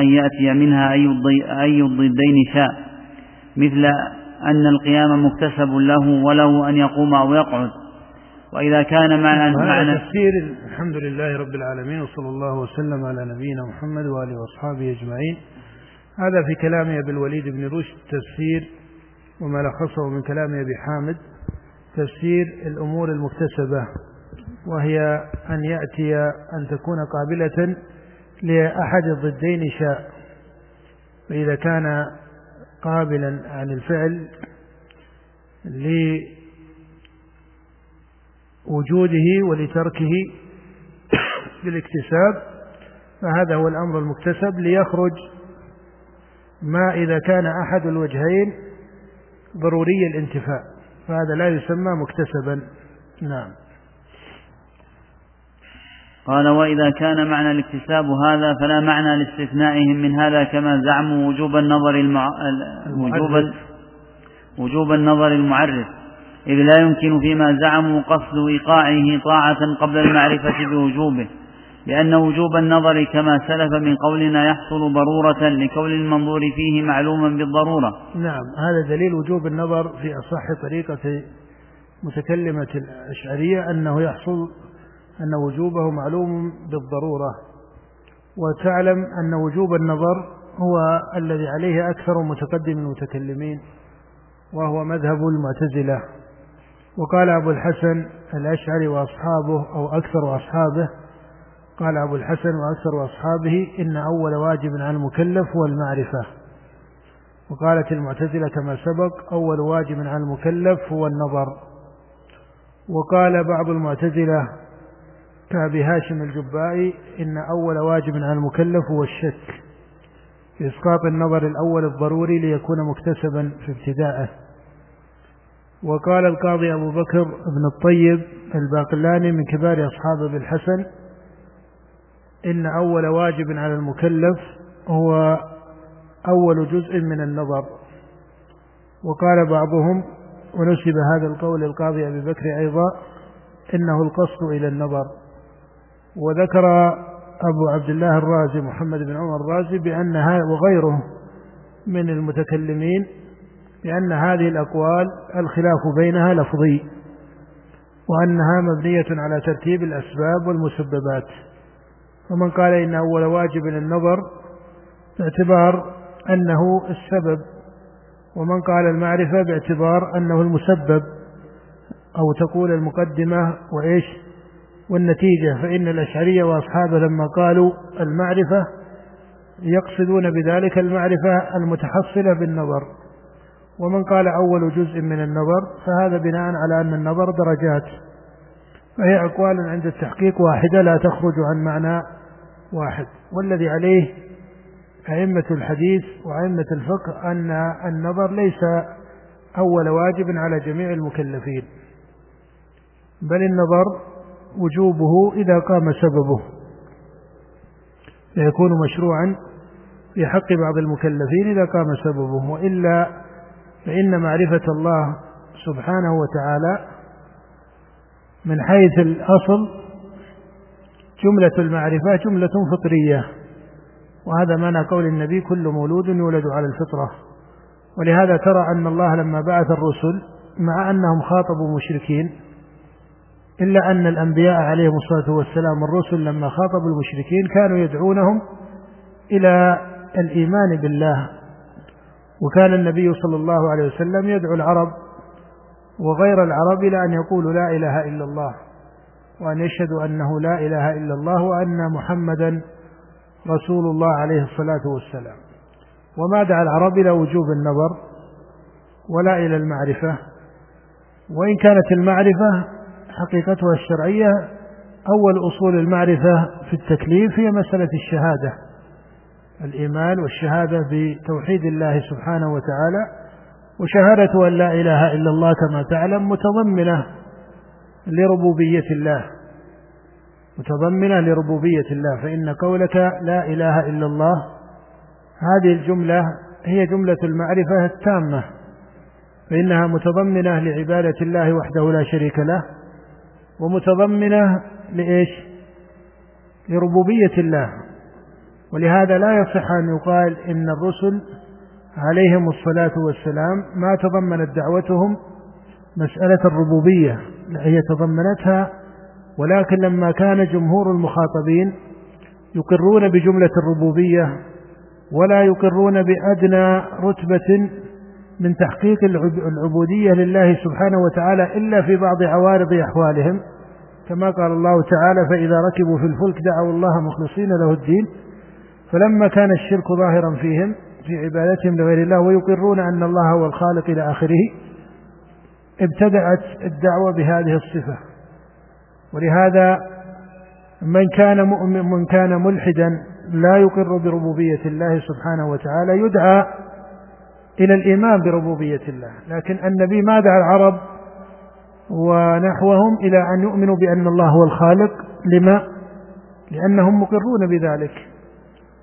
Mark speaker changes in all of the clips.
Speaker 1: أن يأتي منها أي الضدين شاء مثل أن القيام مكتسب له وله أن يقوم أو يقعد. وإذا كان معنى
Speaker 2: معنى تفسير الحمد لله رب العالمين وصلى الله وسلم على نبينا محمد وآله وأصحابه أجمعين. هذا في كلام أبي الوليد بن رشد تفسير وما لخصه من كلام أبي حامد تفسير الأمور المكتسبة وهي أن يأتي أن تكون قابلة لأحد الضدين شاء. فإذا كان قابلا عن الفعل لوجوده ولتركه بالاكتساب فهذا هو الأمر المكتسب. ليخرج ما إذا كان أحد الوجهين ضروري الانتفاء فهذا لا يسمى مكتسبا. نعم.
Speaker 1: قال وإذا كان معنى الاكتساب هذا فلا معنى لاستثنائهم من هذا كما زعموا وجوب النظر المع... وجوب وجوب النظر المعرف. إذ لا يمكن فيما زعموا قصد إيقاعه طاعة قبل المعرفة بوجوبه لأن وجوب النظر كما سلف من قولنا يحصل ضرورة لكون المنظور فيه معلوما بالضرورة.
Speaker 2: نعم هذا دليل وجوب النظر في أصح طريقة متكلمة الأشعرية أنه يحصل أن وجوبه معلوم بالضرورة وتعلم أن وجوب النظر هو الذي عليه أكثر متقدم المتكلمين وهو مذهب المعتزلة. وقال أبو الحسن الأشعري وأصحابه أو أكثر أصحابه قال أبو الحسن وأكثر أصحابه إن أول واجب على المكلف هو المعرفة. وقالت المعتزلة كما سبق أول واجب على المكلف هو النظر. وقال بعض المعتزلة كأبي هاشم الجبائي إن أول واجب على المكلف هو الشك إسقاط النظر الأول الضروري ليكون مكتسبا في ابتدائه وقال القاضي أبو بكر بن الطيب الباقلاني من كبار أصحاب أبي الحسن إن أول واجب على المكلف هو أول جزء من النظر. وقال بعضهم ونسب هذا القول للقاضي أبي بكر أيضا إنه القصد إلى النظر. وذكر أبو عبد الله الرازي محمد بن عمر الرازي بأن وغيره من المتكلمين بأن هذه الأقوال الخلاف بينها لفظي وأنها مبنية على ترتيب الأسباب والمسببات. ومن قال إن أول واجب النظر باعتبار أنه السبب ومن قال المعرفة باعتبار أنه المسبب أو تقول المقدمة وإيش؟ والنتيجة فإن الأشعرية وأصحابه لما قالوا المعرفة يقصدون بذلك المعرفة المتحصلة بالنظر. ومن قال أول جزء من النظر فهذا بناء على أن النظر درجات. فهي أقوال عند التحقيق واحدة لا تخرج عن معنى واحد. والذي عليه أئمة الحديث وأئمة الفقه أن النظر ليس أول واجب على جميع المكلفين. بل النظر وجوبه إذا قام سببه. فيكون مشروعا في حق بعض المكلفين إذا قام سببه. وإلا فإن معرفة الله سبحانه وتعالى من حيث الأصل جملة المعرفة جملة فطرية. وهذا معنى قول النبي كل مولود يولد على الفطرة. ولهذا ترى أن الله لما بعث الرسل مع أنهم خاطبوا مشركين إلا أن الأنبياء عليهم الصلاة والسلام الرسل لما خاطبوا المشركين كانوا يدعونهم إلى الإيمان بالله. وكان النبي صلى الله عليه وسلم يدعو العرب وغير العرب إلى أن يقولوا لا إله إلا الله وأن يشهدوا أنه لا إله إلا الله وأن محمدا رسول الله عليه الصلاة والسلام. وما دعا العرب إلى وجوب النظر ولا إلى المعرفة وإن كانت المعرفة حقيقتها الشرعية أول أصول المعرفة في التكليف هي مسألة الشهادة. الإيمان والشهادة بتوحيد الله سبحانه وتعالى وشهادة أن لا إله إلا الله كما تعلم متضمنة لربوبية الله. متضمنة لربوبية الله فإن قولك لا إله إلا الله هذه الجملة هي جملة المعرفة التامة فإنها متضمنة لعبادة الله وحده لا شريك له ومتضمنة لإيش؟ لربوبية الله ولهذا لا يصح أن يقال إن الرسل عليهم الصلاة والسلام ما تضمنت دعوتهم مسألة الربوبية هي تضمنتها ولكن لما كان جمهور المخاطبين يقرون بجملة الربوبية ولا يقرون بأدنى رتبة من تحقيق العبودية لله سبحانه وتعالى إلا في بعض عوارض أحوالهم. كما قال الله تعالى فإذا ركبوا في الفلك دعوا الله مخلصين له الدين. فلما كان الشرك ظاهرا فيهم في عبادتهم لغير الله ويقرون أن الله هو الخالق إلى آخره ابتدأت الدعوة بهذه الصفة. ولهذا من كان مؤمن من كان ملحدا لا يقر بربوبية الله سبحانه وتعالى يدعى إلى الإيمان بربوبية الله. لكن النبي ما دعا العرب ونحوهم إلى أن يؤمنوا بأن الله هو الخالق؟ لما؟ لأنهم مقرون بذلك.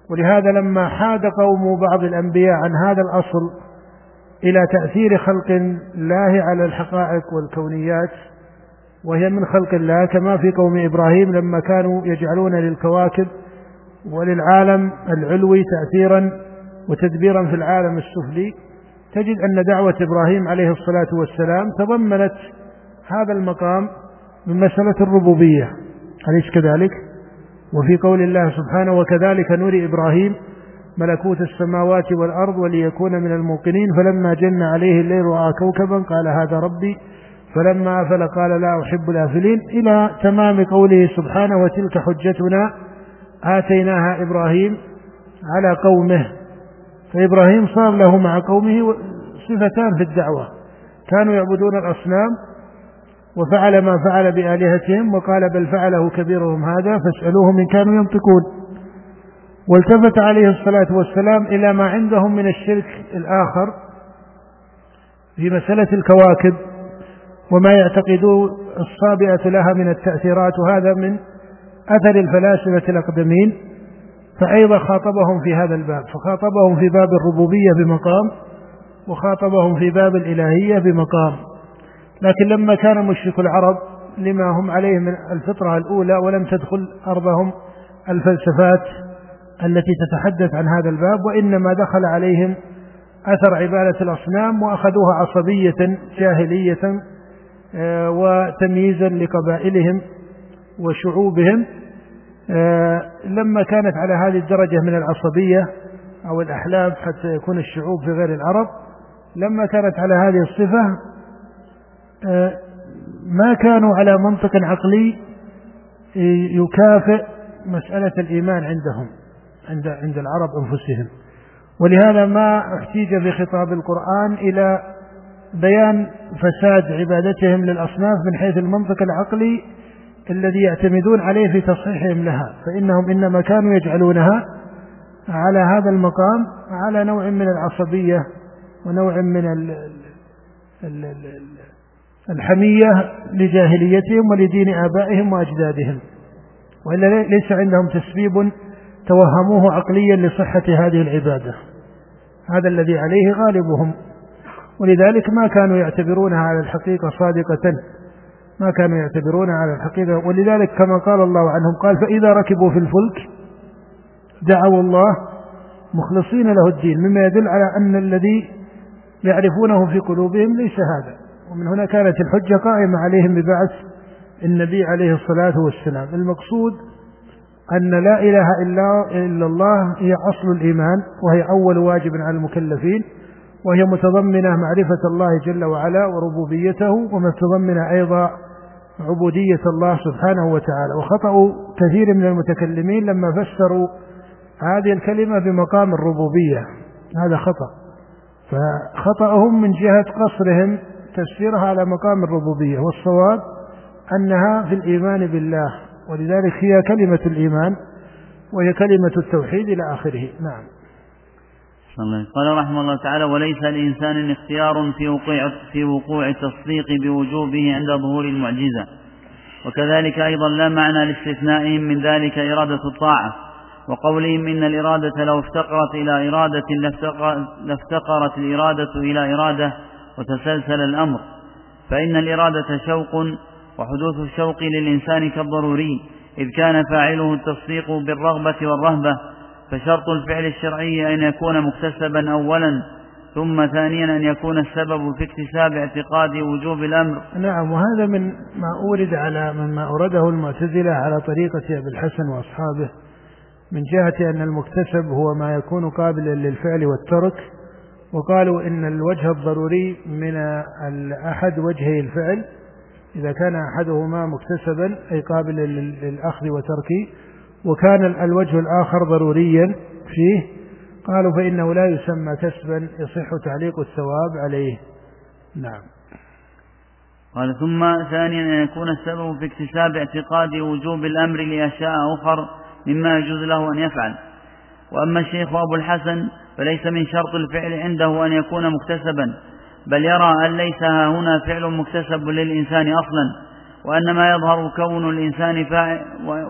Speaker 2: ولهذا لما حاد قوم بعض الأنبياء عن هذا الأصل إلى تأثير خلق الله على الحقائق والكونيات وهي من خلق الله كما في قوم إبراهيم لما كانوا يجعلون للكواكب وللعالم العلوي تأثيرا وتدبيرا في العالم السفلي تجد أن دعوة إبراهيم عليه الصلاة والسلام تضمنت هذا المقام من مسألة الربوبية. أليس كذلك؟ وفي قول الله سبحانه وكذلك نري إبراهيم ملكوت السماوات والأرض وليكون من الموقنين فلما جن عليه الليل رأى كوكبا قال هذا ربي فلما أفل قال لا أحب الآفلين إلى تمام قوله سبحانه وتلك حجتنا آتيناها إبراهيم على قومه فإبراهيم صار له مع قومه صفتان في الدعوة. كانوا يعبدون الأصنام وفعل ما فعل بآلهتهم وقال بل فعله كبيرهم هذا فاسألوهم إن كانوا ينطقون. والتفت عليه الصلاة والسلام إلى ما عندهم من الشرك الآخر في مسألة الكواكب وما يعتقدون الصابئة لها من التأثيرات وهذا من أثر الفلاسفة الأقدمين. فأيضا خاطبهم في هذا الباب فخاطبهم في باب الربوبية بمقام وخاطبهم في باب الإلهية بمقام. لكن لما كان مشرك العرب لما هم عليه من الفطرة الأولى ولم تدخل أرضهم الفلسفات التي تتحدث عن هذا الباب وإنما دخل عليهم أثر عبادة الأصنام وأخذوها عصبية جاهلية آه، وتمييزا لقبائلهم وشعوبهم. لما كانت على هذه الدرجة من العصبية أو الأحلام حتى يكون الشعوب في غير العرب لما كانت على هذه الصفة آه، ما كانوا على منطق عقلي يكافئ مسألة الإيمان عندهم عند عند العرب أنفسهم. ولهذا ما احتيج في خطاب القرآن إلى بيان فساد عبادتهم للأصناف من حيث المنطق العقلي الذي يعتمدون عليه في تصحيحهم لها فإنهم إنما كانوا يجعلونها على هذا المقام على نوع من العصبية ونوع من الحمية لجاهليتهم ولدين آبائهم وأجدادهم. وإلا ليس عندهم تسبيب توهموه عقليا لصحة هذه العبادة. هذا الذي عليه غالبهم. ولذلك ما كانوا يعتبرونها على الحقيقة صادقة. ما كانوا يعتبرونها على الحقيقة. ولذلك كما قال الله عنهم قال فإذا ركبوا في الفلك دعوا الله مخلصين له الدين مما يدل على أن الذي يعرفونه في قلوبهم ليس هذا. ومن هنا كانت الحجة قائمة عليهم ببعث النبي عليه الصلاة والسلام. المقصود أن لا إله إلا, إلا الله هي أصل الإيمان وهي أول واجب على المكلفين وهي متضمنة معرفة الله جل وعلا وربوبيته ومتضمنة أيضا عبودية الله سبحانه وتعالى وخطأ كثير من المتكلمين لما فسروا هذه الكلمة بمقام الربوبية. هذا خطأ. فخطأهم من جهة قصرهم تفسيرها على مقام الربوبية والصواب أنها في الإيمان بالله ولذلك هي كلمة الإيمان وهي كلمة التوحيد إلى آخره. نعم.
Speaker 1: قال رحمه الله تعالى وليس لإنسان اختيار في وقوع في وقوع التصديق بوجوبه عند ظهور المعجزة. وكذلك أيضا لا معنى لاستثنائهم من ذلك إرادة الطاعة. وقولهم إن الإرادة لو افتقرت إلى إرادة لافتقرت الإرادة إلى إرادة وتسلسل الأمر. فإن الإرادة شوق وحدوث الشوق للإنسان كالضروري إذ كان فاعله التصديق بالرغبة والرهبة فشرط الفعل الشرعي أن يكون مكتسبا أولا ثم ثانيا أن يكون السبب في اكتساب اعتقاد وجوب الأمر.
Speaker 2: نعم وهذا من ما أورد على مما أورده المعتزلة على طريقة أبي الحسن وأصحابه من جهة أن المكتسب هو ما يكون قابلا للفعل والترك وقالوا إن الوجه الضروري من أحد وجهي الفعل إذا كان أحدهما مكتسبا أي قابلا للأخذ وترك وكان الوجه الآخر ضروريا فيه. قالوا فإنه لا يسمى كسبا يصح تعليق الثواب عليه. نعم.
Speaker 1: قال ثم ثانيا أن يكون السبب في اكتساب اعتقاد وجوب الأمر لأشياء أخر مما يجوز له أن يفعل. وأما الشيخ أبو الحسن فليس من شرط الفعل عنده أن يكون مكتسبا بل يرى أن ليس هنا فعل مكتسب للإنسان أصلا. وأنما يظهر كون الإنسان فاعل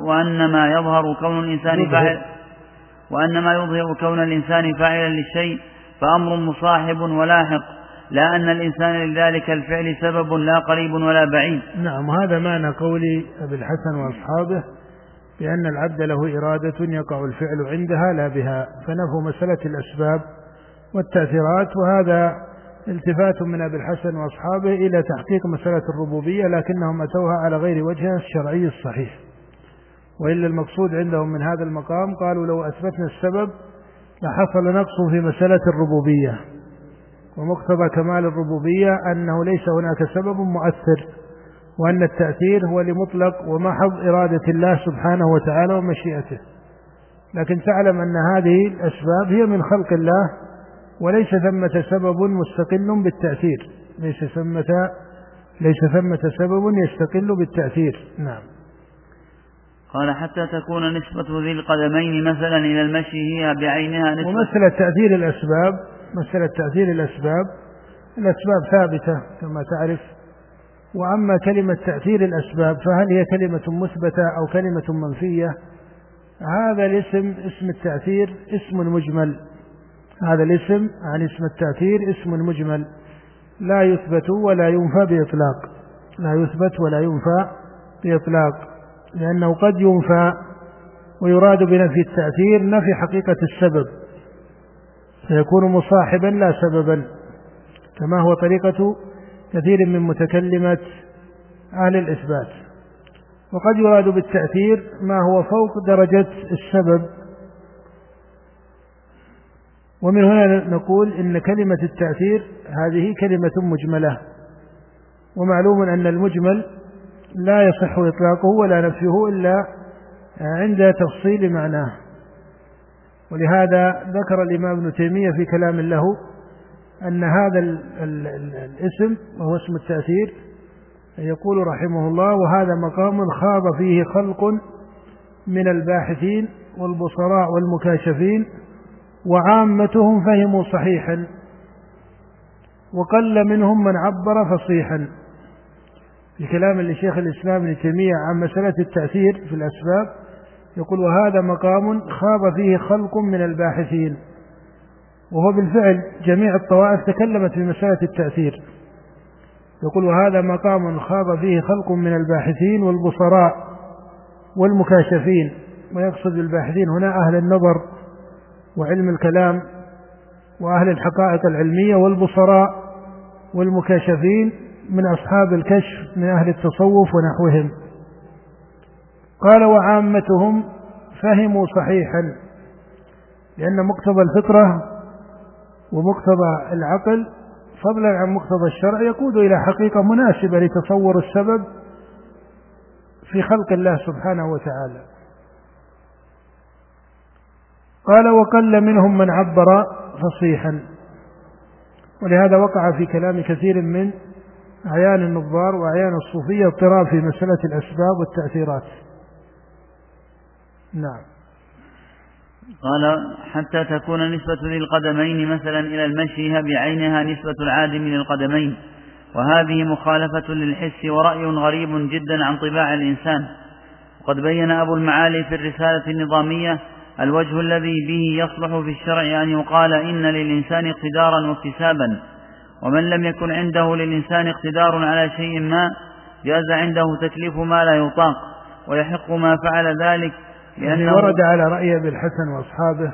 Speaker 1: وأنما يظهر كون الإنسان فاعل وأنما يظهر كون الإنسان فاعلا للشيء فأمر مصاحب ولاحق لا أن الإنسان لذلك الفعل سبب لا قريب ولا بعيد.
Speaker 2: نعم هذا معنى قول أبي الحسن وأصحابه بأن العبد له إرادة يقع الفعل عندها لا بها فنفوا مسألة الأسباب والتأثيرات وهذا التفات من أبي الحسن وأصحابه إلى تحقيق مسألة الربوبية لكنهم أتوها على غير وجهها الشرعي الصحيح. وإلا المقصود عندهم من هذا المقام قالوا لو أثبتنا السبب لحصل نقص في مسألة الربوبية. ومقتضى كمال الربوبية أنه ليس هناك سبب مؤثر وأن التأثير هو لمطلق ومحض إرادة الله سبحانه وتعالى ومشيئته. لكن تعلم أن هذه الأسباب هي من خلق الله وليس ثمة سبب مستقل بالتأثير. ليس ثمة ليس ثمة سبب يستقل بالتأثير. نعم.
Speaker 1: قال حتى تكون نسبة ذي القدمين مثلا إلى المشي هي بعينها نسبة
Speaker 2: ومسألة تأثير الأسباب مسألة تأثير الأسباب الأسباب ثابتة كما تعرف. وأما كلمة تأثير الأسباب فهل هي كلمة مثبتة أو كلمة منفية؟ هذا الاسم اسم التأثير اسم مجمل. هذا الاسم عن اسم التأثير اسم مجمل. لا يثبت ولا ينفى بإطلاق. لا يثبت ولا ينفى بإطلاق. لأنه قد ينفى ويراد بنفي التأثير نفي حقيقة السبب. فيكون مصاحبا لا سببا. كما هو طريقة كثير من متكلمة أهل الإثبات. وقد يراد بالتأثير ما هو فوق درجة السبب. ومن هنا نقول إن كلمة التأثير هذه كلمة مجملة ومعلوم أن المجمل لا يصح إطلاقه ولا نفيه إلا عند تفصيل معناه. ولهذا ذكر الإمام ابن تيمية في كلام له أن هذا الاسم وهو اسم التأثير يقول رحمه الله وهذا مقام خاب فيه خلق من الباحثين والبصراء والمكاشفين وعامتهم فهموا صحيحا وقل منهم من عبر فصيحا في كلام لشيخ الإسلام ابن تيمية عن مسألة التأثير في الأسباب يقول وهذا مقام خاب فيه خلق من الباحثين وهو بالفعل جميع الطوائف تكلمت في مسألة التأثير. يقول وهذا مقام خاب فيه خلق من الباحثين والبصراء والمكاشفين. ويقصد بالباحثين هنا أهل النظر وعلم الكلام وأهل الحقائق العلمية والبصراء والمكاشفين من أصحاب الكشف من أهل التصوف ونحوهم. قال وعامتهم فهموا صحيحا لأن مقتضى الفطرة ومقتضى العقل فضلا عن مقتضى الشرع يقود إلى حقيقة مناسبة لتصور السبب في خلق الله سبحانه وتعالى. قال وقل منهم من عبر فصيحا. ولهذا وقع في كلام كثير من أعيان النظار وأعيان الصوفية اضطراب في مسألة الأسباب والتأثيرات. نعم.
Speaker 1: قال حتى تكون نسبة ذي القدمين مثلا إلى المشي بعينها نسبة العادم للقدمين وهذه مخالفة للحس ورأي غريب جدا عن طباع الإنسان. وقد بين أبو المعالي في الرسالة النظامية الوجه الذي به يصلح في الشرع أن يقال إن للإنسان اقتدارا واكتسابا ومن لم يكن عنده للإنسان اقتدار على شيء ما جاز عنده تكليف ما لا يطاق ويحق ما فعل ذلك
Speaker 2: يعني ورد على رأي أبي الحسن وأصحابه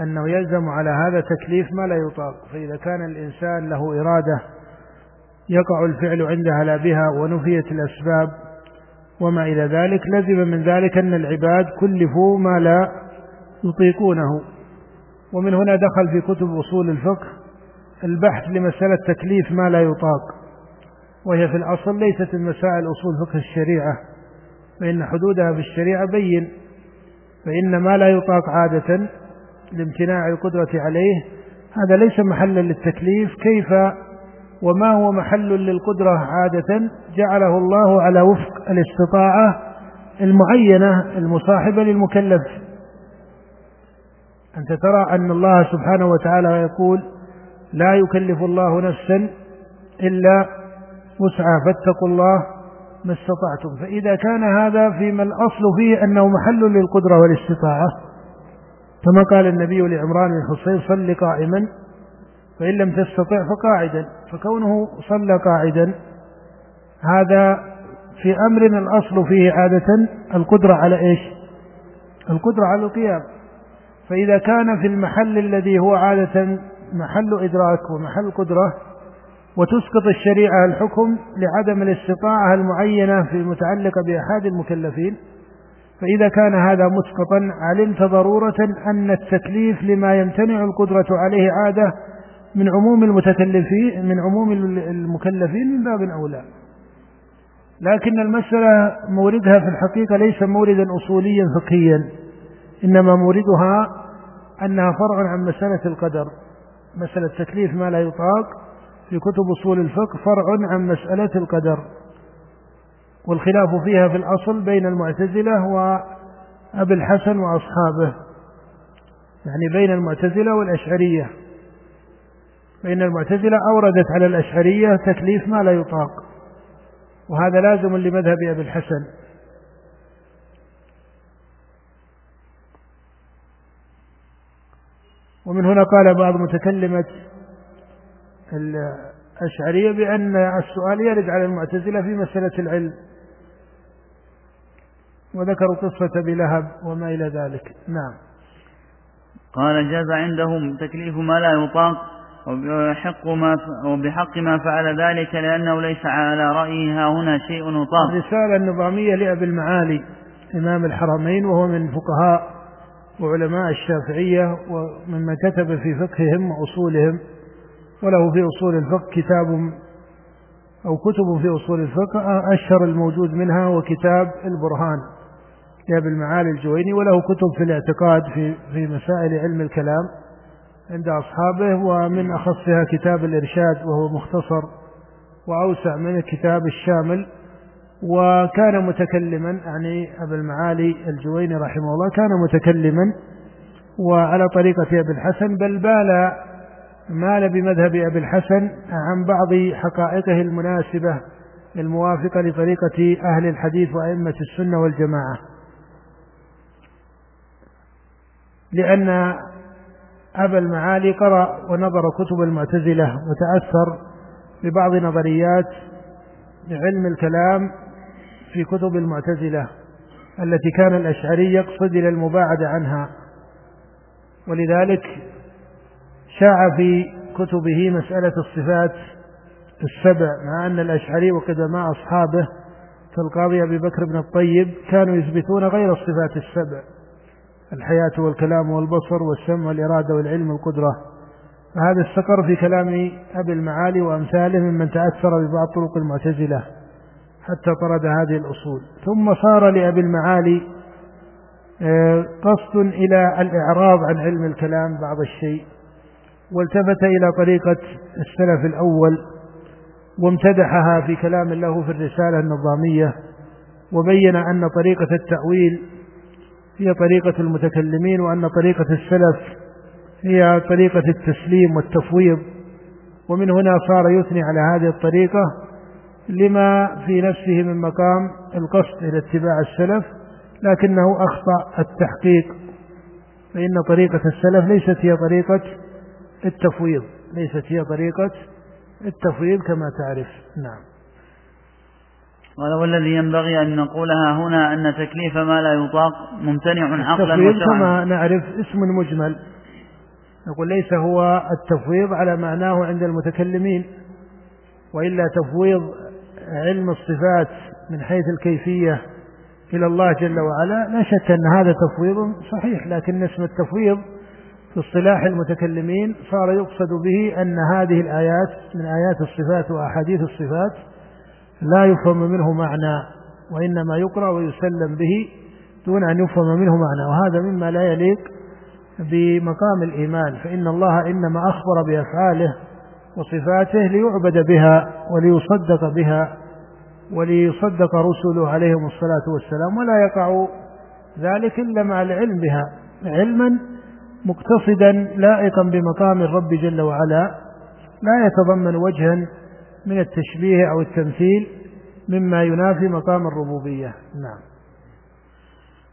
Speaker 2: أنه يلزم على هذا تكليف ما لا يطاق فإذا كان الإنسان له إرادة يقع الفعل عندها لا بها ونفيت الأسباب وما إلى ذلك. لزم من ذلك أن العباد كلفوا ما لا يطيقونه. ومن هنا دخل في كتب أصول الفقه البحث لمسألة تكليف ما لا يطاق. وهي في الأصل ليست من مسائل أصول فقه الشريعة فإن حدودها في الشريعة بين فإن ما لا يطاق عادة لامتناع القدرة عليه. هذا ليس محلا للتكليف. كيف وما هو محل للقدرة عادة جعله الله على وفق الاستطاعة المعينة المصاحبة للمكلف. أنت ترى أن الله سبحانه وتعالى يقول لا يكلف الله نفسا إلا وسعها فاتقوا الله ما استطعتم. فإذا كان هذا فيما الأصل فيه أنه محل للقدرة والاستطاعة كما قال النبي لعمران بن حصين صل قائما فإن لم تستطع فقاعدا فكونه صلى قاعدا هذا في أمر الأصل فيه عادة القدرة على إيش؟ القدرة على القيام. فإذا كان في المحل الذي هو عادة محل إدراك ومحل قدرة وتسقط الشريعة الحكم لعدم الاستطاعة المعينة في المتعلقة بأحد المكلفين فإذا كان هذا مسقطا علمت ضرورة أن التكليف لما يمتنع القدرة عليه عادة من عموم المتكلفين من عموم المكلفين من باب أولى لكن المسألة موردها في الحقيقة ليس موردا أصوليا فقهيا إنما موردها أنها فرع عن مسألة القدر مسألة تكليف ما لا يطاق في كتب أصول الفقه فرع عن مسألة القدر. والخلاف فيها في الأصل بين المعتزلة وأبي الحسن وأصحابه يعني بين المعتزلة والأشعرية. فإن المعتزلة أوردت على الأشعرية تكليف ما لا يطاق وهذا لازم لمذهب أبي الحسن. ومن هنا قال بعض متكلمة الأشعرية بأن السؤال يرد على المعتزلة في مسألة العلم وذكروا قصة بلهب وما إلى ذلك. نعم.
Speaker 1: قال جاز عندهم تكليف ما لا يطاق وبحق ما وبحق ما فعل ذلك لأنه ليس على رأيه هنا شيء يطاق
Speaker 2: الرسالة النظامية لأبي المعالي إمام الحرمين وهو من فقهاء وعلماء الشافعية ومما كتب في فقههم وأصولهم وله في أصول الفقه كتاب أو كتب في أصول الفقه أشهر الموجود منها وكتاب البرهان لأبي المعالي الجويني وله كتب في الاعتقاد في في مسائل علم الكلام. عند أصحابه ومن أخصها كتاب الإرشاد وهو مختصر وأوسع من الكتاب الشامل. وكان متكلما يعني أبا المعالي الجويني رحمه الله كان متكلما وعلى طريقة أبي الحسن بل بال مال بمذهب أبي الحسن عن بعض حقائقه المناسبة الموافقة لطريقة أهل الحديث وأئمة السنة والجماعة. لأن أبا المعالي قرأ ونظر كتب المعتزلة وتأثر ببعض نظريات علم الكلام في كتب المعتزلة التي كان الأشعري يقصد إلى المباعدة عنها. ولذلك شاع في كتبه مسألة الصفات السبع مع أن الأشعري وقدماء أصحابه كالقاضي أبي بكر بن الطيب كانوا يثبتون غير الصفات السبع. الحياة والكلام والبصر والسمع والإرادة والعلم والقدرة. فهذا استقر في كلام أبي المعالي وأمثاله ممن تأثر ببعض طرق المعتزلة حتى طرد هذه الأصول. ثم صار لأبي المعالي آه، قصد إلى الإعراض عن علم الكلام بعض الشيء والتفت إلى طريقة السلف الأول وامتدحها في كلام له في الرسالة النظامية وبين أن طريقة التأويل هي طريقة المتكلمين وأن طريقة السلف هي طريقة التسليم والتفويض. ومن هنا صار يثني على هذه الطريقة لما في نفسه من مقام القصد إلى اتباع السلف لكنه أخطأ التحقيق. فإن طريقة السلف ليست هي طريقة التفويض ليست هي طريقة التفويض كما تعرف. نعم.
Speaker 1: قال والذي ينبغي أن نقولها هنا أن تكليف ما لا يطاق ممتنع عقلا
Speaker 2: وشرعا كما نعرف اسم مجمل. نقول ليس هو التفويض على معناه عند المتكلمين وإلا تفويض علم الصفات من حيث الكيفية إلى الله جل وعلا لا شك أن هذا تفويض صحيح لكن اسم التفويض في اصطلاح المتكلمين صار يقصد به أن هذه الآيات من آيات الصفات وأحاديث الصفات لا يفهم منه معنى وإنما يقرأ ويسلم به دون أن يفهم منه معنى. وهذا مما لا يليق بمقام الإيمان فإن الله إنما أخبر بأفعاله وصفاته ليعبد بها وليصدق بها وليصدق رسله عليهم الصلاة والسلام ولا يقع ذلك إلا مع العلم بها. علما مقتصدا لائقا بمقام الرب جل وعلا لا يتضمن وجها من التشبيه أو التمثيل مما ينافي مقام الربوبية. نعم.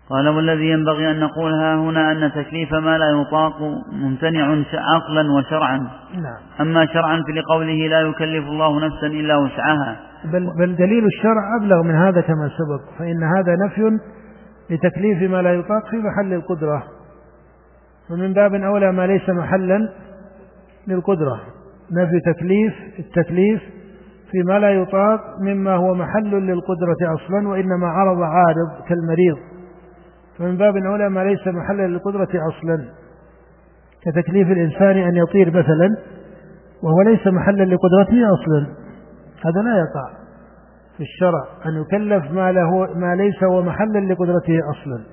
Speaker 1: قال والذي ينبغي أن نقولها هنا أن تكليف ما لا يطاق ممتنع عقلا وشرعا.
Speaker 2: نعم.
Speaker 1: أما شرعا فلقوله لا يكلف الله نفسا إلا وسعها.
Speaker 2: بل, بل دليل الشرع أبلغ من هذا كما سبق فإن هذا نفي لتكليف ما لا يطاق في محل القدرة. ومن باب أولى ما ليس محلا للقدرة. نفي تكليف التكليف فيما لا يطاق مما هو محل للقدرة أصلا وإنما عرض عارض كالمريض. فمن باب أولى ما ليس محلا للقدرة أصلا. كتكليف الإنسان أن يطير مثلا وهو ليس محلا لقدرته أصلا. هذا لا يقع في الشرع أن يكلف ما له ما ليس هو محلا لقدرته أصلا.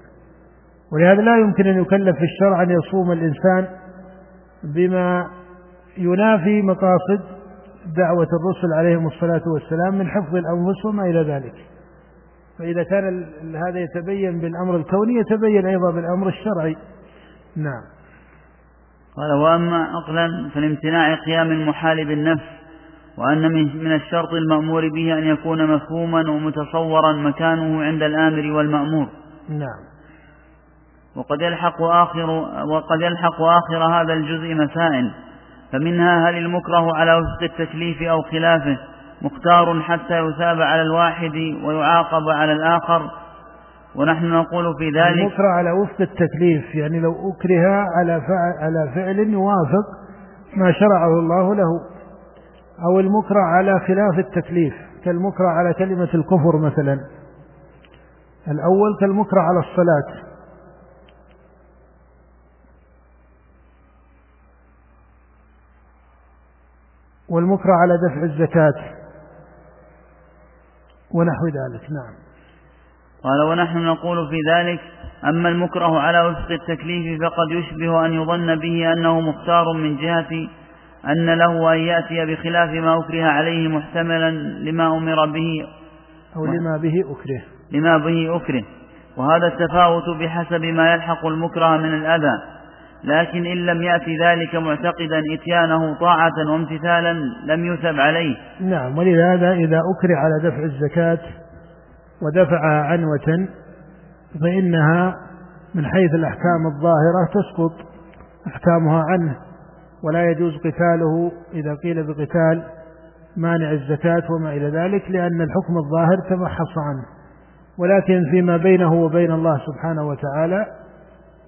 Speaker 2: ولهذا لا يمكن أن يكلف في الشرع أن يصوم الإنسان بما ينافي مقاصد دعوة الرسل عليهم الصلاة والسلام من حفظ الأنفس وما إلى ذلك. فإذا كان هذا يتبين بالأمر الكوني يتبين أيضا بالأمر الشرعي. نعم.
Speaker 1: قال وأما عقلا فلامتناع قيام المحال بالنفس وأن من الشرط المأمور به أن يكون مفهوما ومتصورا مكانه عند الآمر والمأمور.
Speaker 2: نعم.
Speaker 1: وقد يلحق آخر وقد يلحق آخر هذا الجزء مسائل. فمنها هل المكره على وفق التكليف أو خلافه مختار حتى يثاب على الواحد ويعاقب على الآخر؟ ونحن نقول في ذلك
Speaker 2: المكره على وفق التكليف يعني لو أكره على فعل, على فعل يوافق ما شرعه الله له. أو المكره على خلاف التكليف كالمكره على كلمة الكفر مثلا. الأول كالمكره على الصلاة. والمكره على دفع الزكاة ونحو ذلك. نعم.
Speaker 1: قال ونحن نقول في ذلك أما المكره على وفق التكليف فقد يشبه أن يظن به أنه مختار من جهة أن له أن يأتي بخلاف ما أكره عليه محتملا لما أمر به
Speaker 2: أو لما به أكره.
Speaker 1: لما به أكره. وهذا التفاوت بحسب ما يلحق المكره من الأذى. لكن إن لم يأتي ذلك معتقدا إتيانه طاعة وامتثالا لم يثب عليه.
Speaker 2: نعم ولهذا إذا أكره على دفع الزكاة ودفعها عنوة فإنها من حيث الأحكام الظاهرة تسقط أحكامها عنه ولا يجوز قتاله إذا قيل بقتال مانع الزكاة وما إلى ذلك لأن الحكم الظاهر تمحص عنه. ولكن فيما بينه وبين الله سبحانه وتعالى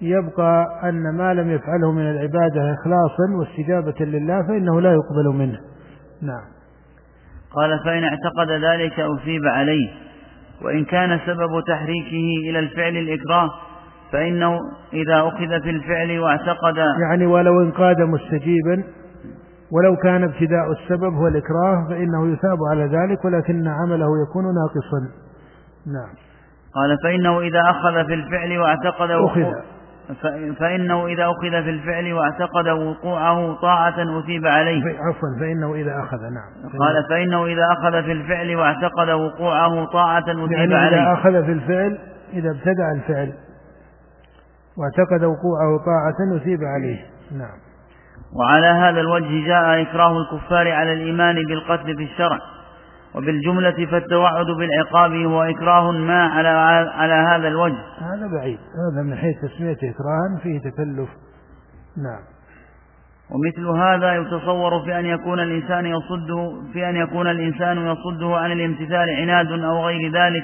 Speaker 2: يبقى أن ما لم يفعله من العبادة إخلاصا واستجابة لله فإنه لا يقبل منه. نعم.
Speaker 1: قال فإن اعتقد ذلك أثيب عليه وإن كان سبب تحريكه إلى الفعل الإكراه فإنه إذا أخذ في الفعل واعتقد
Speaker 2: يعني ولو انقاد مستجيبا ولو كان ابتداء السبب هو الإكراه فإنه يثاب على ذلك ولكن عمله يكون ناقصا. نعم.
Speaker 1: قال فإنه إذا أخذ في الفعل واعتقد
Speaker 2: أخذ.
Speaker 1: فإنه إذا أخذ في الفعل واعتقد وقوعه طاعة أثيب عليه.
Speaker 2: عفوا فإنه إذا أخذ نعم.
Speaker 1: قال فإنه إذا أخذ في الفعل واعتقد وقوعه طاعة أثيب
Speaker 2: يعني
Speaker 1: عليه.
Speaker 2: إذا أخذ في الفعل إذا ابتدع الفعل واعتقد وقوعه طاعة أثيب عليه. نعم.
Speaker 1: وعلى هذا الوجه جاء إكراه الكفار على الإيمان بالقتل في الشرع. وبالجملة فالتوعد بالعقاب هو إكراه ما على على هذا الوجه.
Speaker 2: هذا بعيد. هذا من حيث تسمية إكراه فيه تكلف. نعم.
Speaker 1: ومثل هذا يتصور في أن يكون الإنسان يصده في أن يكون الإنسان يصده عن الامتثال عناد أو غير ذلك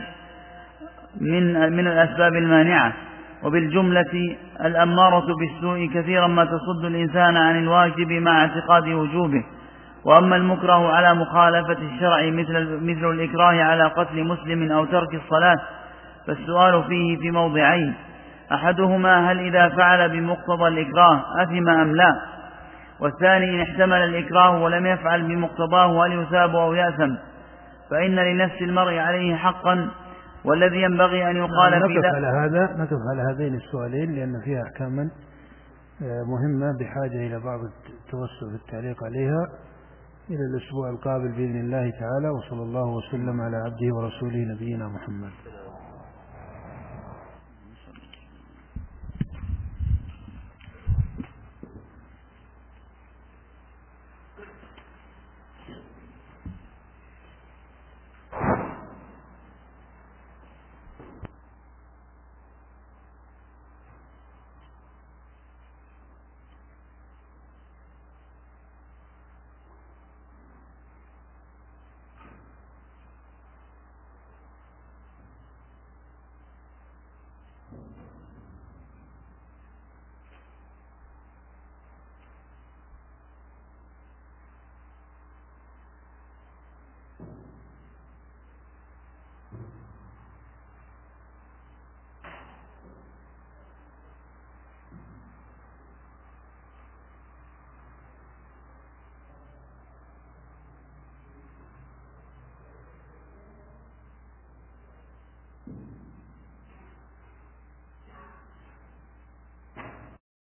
Speaker 1: من من الأسباب المانعة. وبالجملة الأمارة بالسوء كثيرا ما تصد الإنسان عن الواجب مع اعتقاد وجوبه. وأما المكره على مخالفة الشرع مثل, مثل الإكراه على قتل مسلم أو ترك الصلاة فالسؤال فيه في موضعين. أحدهما هل إذا فعل بمقتضى الإكراه أثم أم لا؟ والثاني إن احتمل الإكراه ولم يفعل بمقتضاه هل يثاب أو يأثم؟ فإن لنفس المرء عليه حقا والذي ينبغي أن يقال
Speaker 2: نعم،
Speaker 1: في
Speaker 2: نقف على هذا نقف على هذين السؤالين لأن فيها أحكاما آه، مهمة بحاجة إلى بعض التوسع في التعليق عليها. إلى الأسبوع القابل بإذن الله تعالى وصلى الله وسلم على عبده ورسوله نبينا محمد.